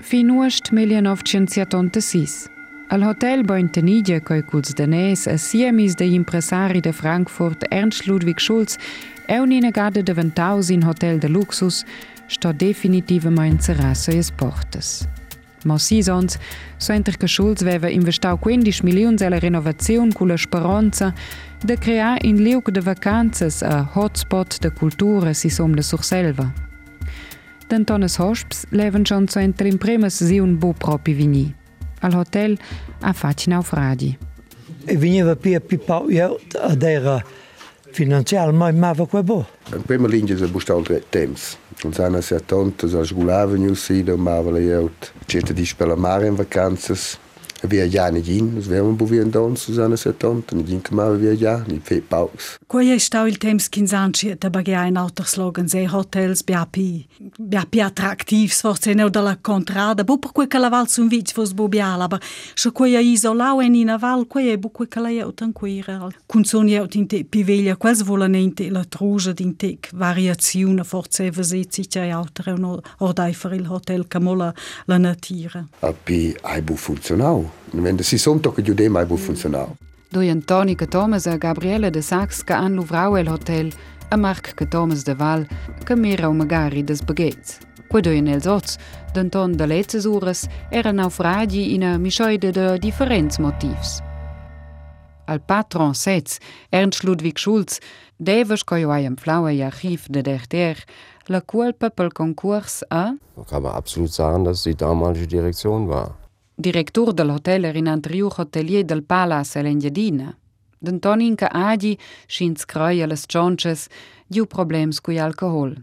Finuost 1976. Al Hotel Bointenigia coi culs danès assiemis de impresari de Frankfurt Ernst Ludwig Schulz è un'inagada daventaus in hotel de luxus sto definitivamente cerrar suas portas. Ma sis ons, so enter che Schulz aveva investau 15 milioni alla renovazione con la speranza de creare in liug de vacanzas a hotspot de cultura si som la surselva. Den Tonnes Hosps lewen schon zo enter im Premes siun bo propi vini. Al hotel a fatin auf radi. E viniva pia pipa ad era finanzial mai mava quei bo. An prima linge se bustau tre temps. Und sana se a tontes als gulavenius sida, mava le jeut. Certe dispela mare in vacanzas, viajanidinhos vemos boviandão Susana Satão tanidin que mal viajar ni fe paus Quai è stau il temps quins anys e tabagia in alter slogans e hotels biapi biapi attractivs forse neu dalla contrada bo per quei che la val sun vic fos bobiala ba se quai è isolau en in aval quai è bo quei che la è tranquilla consoni è in te piveglia quals volan in te la truja din te variazione forse vesezzi c'è altre no ordai per il hotel camola la natira Api ai bu funzionau? Wenn das si sonntag che giudem ai bu funzionau. Doi Antoni che Thomas e Gabriele de Sax che han luvrau el hotel a Marc che Thomas de Val che mera magari des baguettes. Quei doi nels ots, d'Anton de letzes ures, era naufragi in a mischeide de differents motivs. Al patron Setz, Ernst Ludwig Schulz, devas coi ai am flaue archiv de derter, la culpa pel concurs a Da kann man absolut sagen, dass die damalige Direktion war. Director del hotel er in anterior hotelier del Palace l'Engiadina. D'Antonin che agi schins creia las cionches giu problems cui alcohol.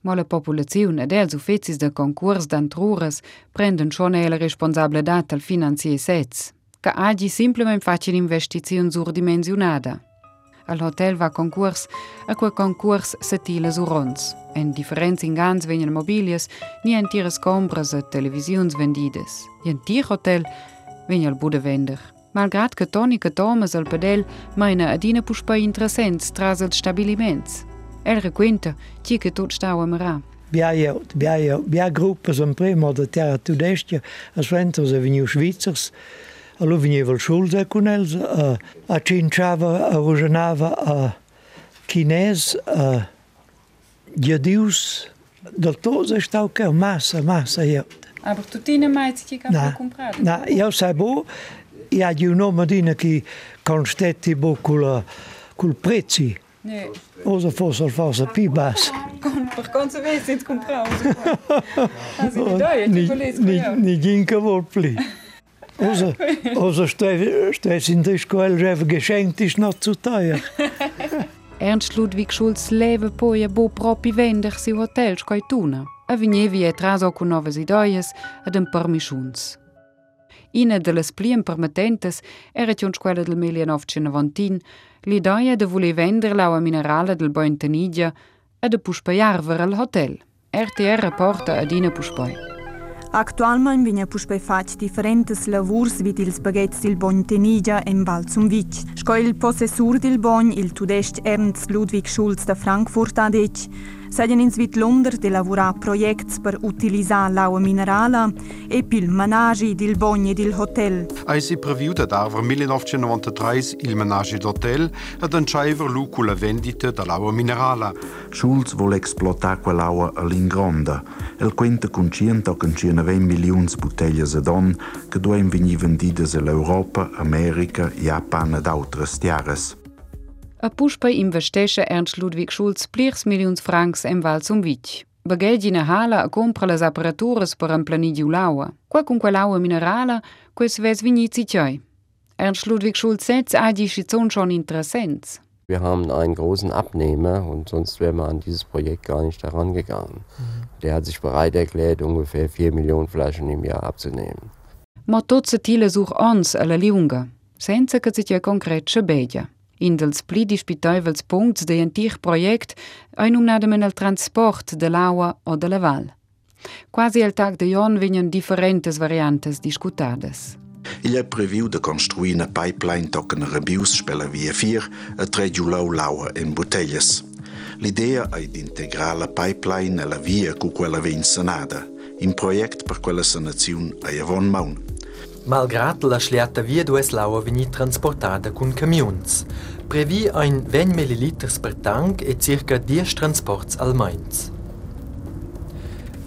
Ma la populazione ed els uffizis de concurs d'antrures prenden schon la responsabilitat al finanzier sets, che agi simplement facin investiziun surdimensionada. Al hotel va concurs, a quei concurs se tila su rons. En diferents ingans venien mobilias, ni en tires compras e televisiuns vendides. I en tir hotel venia el budevender. Malgrat che Toni che Thomas al pedel maina adina puspa interessants tras els stabiliments. El requinta, ti che tot stau amarà. Bia groepen zijn prima de terra toedestje, als wenters en nieuw Zwitsers. allora veniva il Schulze con ells, a, a cinciava, a usanava a chines, a diadius, del toze stau che massa, massa io. Aber ah, tu tine mai ti che ha comprato? No, e io sai bo, io e di un um nome dine che constetti bo col, col prezzi. Nee. Onze fossel fosse più basso. Per quanto vedi, non compriamo. Anzi, dai, ti volevi. Non vuol più. Vol pli. Osa, osa stess in der Schule, geschenkt ist noch zu teuer. Ernst Ludwig Schulz leva poi a bo propi vender si hotels coi tuna. A vignevi e traso con novas ideias ad un permischuns. Ina de las plien permettentes era tion quella del 1990 l'idea de voler vender l'aua minerale del Bointenigia e de puspaiarver al hotel. RTR rapporta ad ina puspoi. Actualmein vegna puspei fatg differentes lavurs vid ils baguettes dil Bogn Tenigia en Val zum Vitg. Sco il possessur dil Bogn, il tudest Ernst Ludwig Schulz da Frankfurt adec, seien ins vit Lunder de lavorar projects per utilizzar l'aua minerala e pil managi dil Bogn e dil hotel. Eisi previuta d'arver 1993 il menage d'hotel ed entscheiver lu cu la vendita dell'acqua minerala. Schulz vuole explotar quell'acqua all'ingronda. El quenta con 100 o con 120 milioni di bottiglie ad on che duen venir vendidas all'Europa, America, Japan ed altres tiares. A puspei investesce Ernst Ludwig Schulz plirs milions francs en Val zum Vitg. Bagheigi na hala a compra las apparaturas per un planidiu l'aua. Qua con quell'aua minerala, quels ves vignizi tjoi. Ernst Ludwig Schulz setz agi schizon schon interessants. Wir haben einen großen Abnehmer und sonst wären wir an dieses Projekt gar nicht herangegangen. Der hat sich bereit erklärt, ungefähr 4 Millionen Flaschen im Jahr abzunehmen. Ma tot se tile sur ons a la liunga, senza che si tia concret. In dels pli dispitaivels punkts de antic project ein umnademen al transport de l'aua o de la val. Quasi al tag de jon vegnan differentes variantes discutades. Il è previu de construir una pipeline tocken rebius spella via 4 e tre giulau laua in botelles. L'idea è di integrare la pipeline alla via cu quella vinsanada. in project per quella sanazione a Javon Maun. Malgrat la schliata via dues laua veni transportada cun camions, previ ein 20 ml per tank e circa 10 transports al Mainz.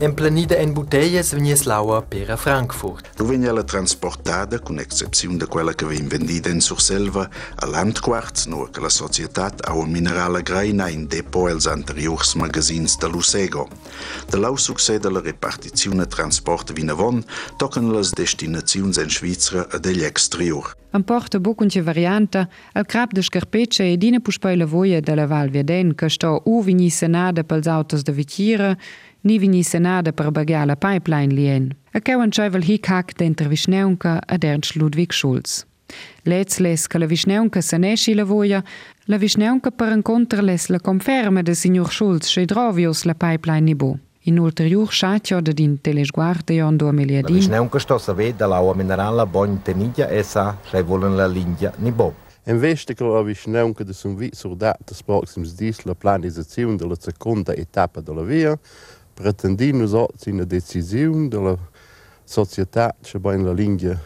Emplanida en botelles venies laua per a Frankfurt. Veniela transportada, con excepzione de quella che vien vendida in Surselva, a Landquarts, no che la societat au un minerale graina in depo els anteriors magazins de Lusego. De lau succede la repartizione transport vinavon, tocan las destinazions en Svizzera e degli exterior. Emporta bucunche varianta, al crap de scarpecce e dina puspoi la voia de la Val Vieden, che sto u vigni senada pels autos de Vitira, níhíní senada per bagala Pipeline lien. A cean seivel hihack dentter Vischneunka a Ernst Ludwig Schulz. Lez les că la vișneuncă să ne și lăvoia, la vișneuncă per încontrăles la confirmă de signor Schulz și drovios la pipeline nibo. In ulterior șatio de din teleșguar de ion 2010. La vișneuncă știu să vede la o minerală boni tenidia esa și volen la lindia nibu. Investe că a vișneuncă de sunt vi surdat de proxims dis la planizațiun de la secunda etapa de la via, pretendino nosotros una decisione della società che in la linea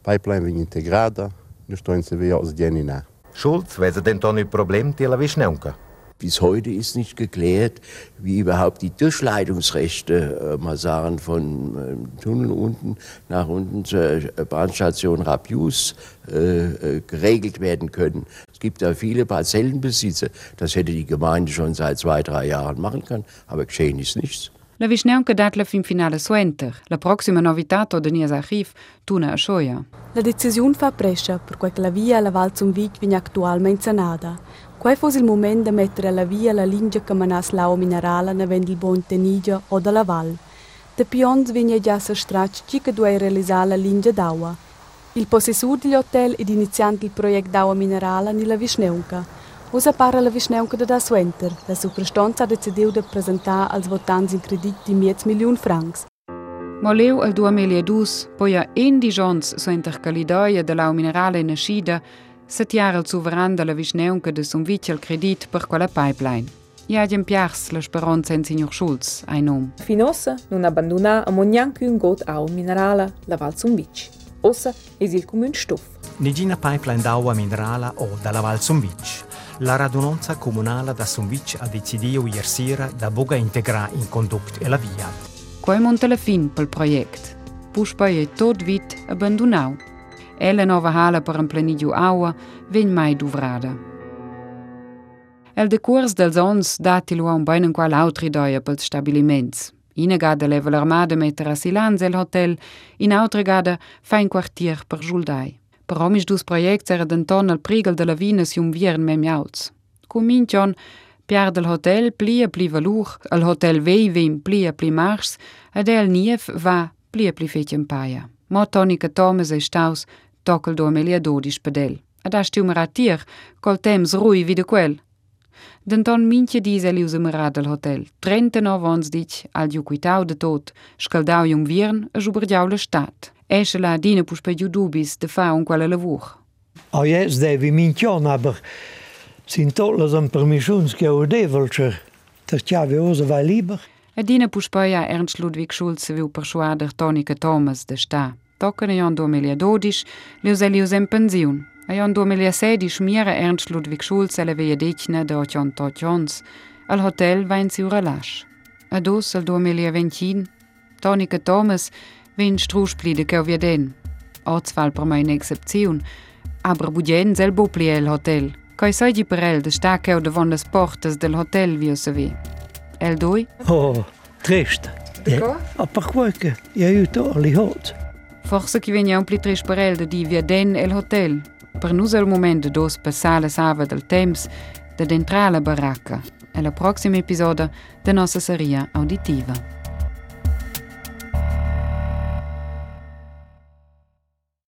pipeline integrata, non sto in Sevilla aus Genina. Schulz, wer denn dann ein Problem die la Vischneunca? Bis heute ist nicht geklärt, wie überhaupt die Durchleitungsrechte, äh, mal sagen, von äh, Tunnel unten nach unten zur äh, Bahnstation Rapius äh, äh, geregelt werden können. Es gibt da viele Parzellenbesitzer. Das hätte die Gemeinde schon seit zwei, drei Jahren machen können, aber geschehen ist nichts. La Vischneunca dat la fin finale suenter. La proxima novità de nies archiv tuna a scioia. La decisiun fa prescia per che la via alla Val zum Vic viene attualmente sanada. Quai fosse il momento di mettere alla via la linea che manas lao minerale na vend il bon tenigia o dalla val. De pions viene già sa strach ci che due realizzare la linea d'aua. Il possessore degli hotel ed iniziante il progetto d'aua minerale nella Vischneunca. Usa para la Vischneunca da das Winter. La Superstanza ha decidiu de presentar als votants in credit di 10 milioni francs. Moleu al 2002, poi a endi jons so intercalidoia de lau minerale in ascida, setiar al suveran de la Vischneunca de vici credit per quella pipeline. Ja gem piars la speranza in signor Schulz, ein nom. Finossa non abbandona a mognanche un got au minerale la Val Zumbic. Ossa es il comune stoff. Negina pipeline d'acqua minerale o dalla Val Zumbic. La radunanza comunale da Zumbic ha decidido ieri sera da boga integrare in conduct e la via. Quai monta la fin pel project. Puspoi è tot vit. E la nova hala per un planidio aua ven mai duvrada. El decurs dels ons datilo a un beinen qual autri doia pels stabiliments. Ina gada leva l'armada metter a silans el hotel, in autra gada fa un quartier per giuldai. Për omish dus projekt se redenton në prigël dë lëvinës ju mvjerën me mjauc. Ku min qonë, pjar dël hotel plie pli valuch, al hotel vej vim plie pli mars, edhe el njef va plie pli feqen paja. Ma toni këto me zë shtaus, tokel do me lje do di shpedel. Edhe ashtu më ratir, kol tem zruj vide kuel. Dënton minqë dizel ju zë më radël hotel, trente në avons diq, al ju kujtau dë tot, shkëldau ju më vjern, është u bërgjau. Eshe la dine për shpegju dubis të fa unë kuala lëvuh. A je zdevi minqion, aber sin tolle zën përmishunske u develqër, të qave ose vaj liber. E dine për shpeja Ernst Ludwig Schulze viu përshuader Tonike Thomas dhe shta. Tokën e janë do me lja dodish, liuze liuzem pënziun. A janë do me lja sedish mjere Ernst Ludwig Schulze leve jedikne dhe oqion të oqions, al hotel vajnë si u relash. A dusë al do me lja vencin, Tonike Thomas, Vinč trušplide kaj vjeden. Odsval prema in excepcijun. Abra budjen zel bo plijel hotel. Kaj sajdi perel, da de da vonda sportas del hotel vio se vi. El doj? Oh, trešta. Tako? A pa kvojke, ja ju to ali hot. Forse ki venja un pli treš perel de di vjeden el hotel. Per nus el moment dos passale sava del temps, da dentrale baracca. E la prossima episodio da nostra serie auditiva.